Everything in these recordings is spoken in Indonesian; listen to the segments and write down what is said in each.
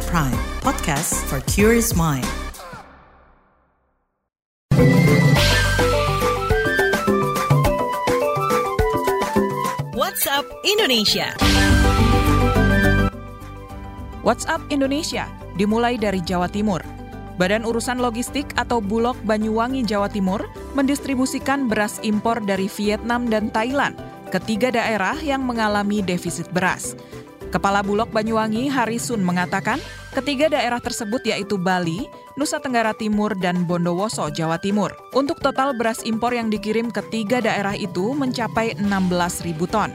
At Prime, podcast for curious mind. WhatsApp Indonesia. WhatsApp Indonesia dimulai dari Jawa Timur. Badan Urusan Logistik atau Bulog Banyuwangi Jawa Timur mendistribusikan beras impor dari Vietnam dan Thailand ke tiga daerah yang mengalami defisit beras. Kepala Bulog Banyuwangi Harisun mengatakan ketiga daerah tersebut yaitu Bali, Nusa Tenggara Timur, dan Bondowoso, Jawa Timur. Untuk total beras impor yang dikirim ke tiga daerah itu mencapai 16.000 ton.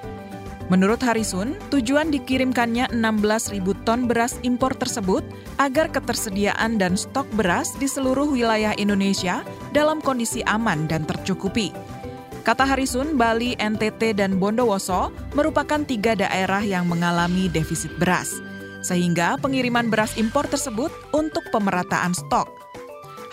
Menurut Harisun, tujuan dikirimkannya 16.000 ton beras impor tersebut agar ketersediaan dan stok beras di seluruh wilayah Indonesia dalam kondisi aman dan tercukupi. Kata Harisun, Bali, NTT, dan Bondowoso merupakan tiga daerah yang mengalami defisit beras, sehingga pengiriman beras impor tersebut untuk pemerataan stok.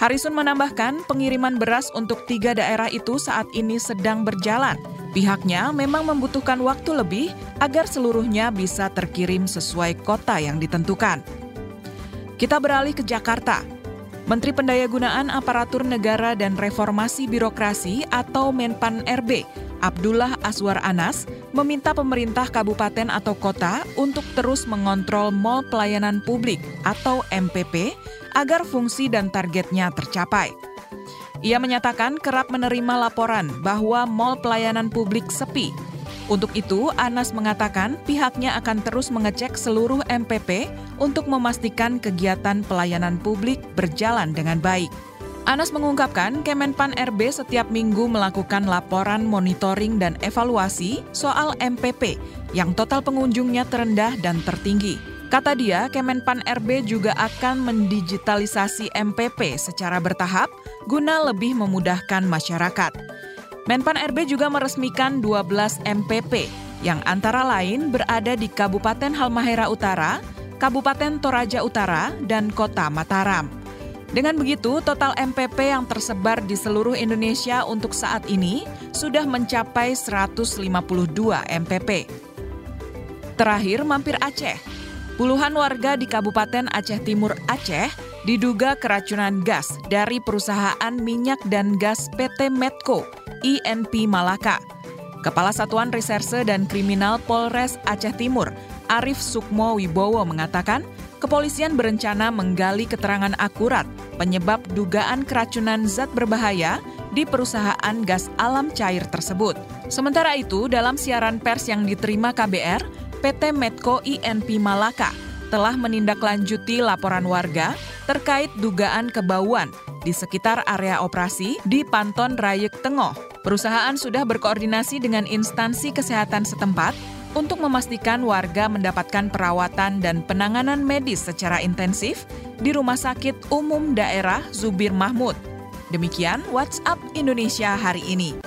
Harisun menambahkan pengiriman beras untuk tiga daerah itu saat ini sedang berjalan – Pihaknya memang membutuhkan waktu lebih agar seluruhnya bisa terkirim sesuai kota yang ditentukan. Kita beralih ke Jakarta. Menteri Pendayagunaan Aparatur Negara dan Reformasi Birokrasi atau Menpan RB, Abdullah Aswar Anas, meminta pemerintah kabupaten atau kota untuk terus mengontrol Mall Pelayanan Publik atau MPP agar fungsi dan targetnya tercapai. Ia menyatakan kerap menerima laporan bahwa mal pelayanan publik sepi. Untuk itu, Anas mengatakan pihaknya akan terus mengecek seluruh MPP untuk memastikan kegiatan pelayanan publik berjalan dengan baik. Anas mengungkapkan Kemenpan RB setiap minggu melakukan laporan monitoring dan evaluasi soal MPP yang total pengunjungnya terendah dan tertinggi. Kata dia, Kemenpan RB juga akan mendigitalisasi MPP secara bertahap guna lebih memudahkan masyarakat. Menpan RB juga meresmikan 12 MPP yang antara lain berada di Kabupaten Halmahera Utara, Kabupaten Toraja Utara, dan Kota Mataram. Dengan begitu, total MPP yang tersebar di seluruh Indonesia untuk saat ini sudah mencapai 152 MPP. Terakhir, mampir Aceh. Puluhan warga di Kabupaten Aceh Timur Aceh diduga keracunan gas dari perusahaan minyak dan gas PT Medco INP Malaka. Kepala Satuan Reserse dan Kriminal Polres Aceh Timur, Arif Sukmo Wibowo mengatakan, kepolisian berencana menggali keterangan akurat penyebab dugaan keracunan zat berbahaya di perusahaan gas alam cair tersebut. Sementara itu, dalam siaran pers yang diterima KBR, PT Medco INP Malaka telah menindaklanjuti laporan warga terkait dugaan kebauan di sekitar area operasi di Panton Rayek Tengah. Perusahaan sudah berkoordinasi dengan instansi kesehatan setempat untuk memastikan warga mendapatkan perawatan dan penanganan medis secara intensif di Rumah Sakit Umum Daerah Zubir Mahmud. Demikian WhatsApp Indonesia hari ini.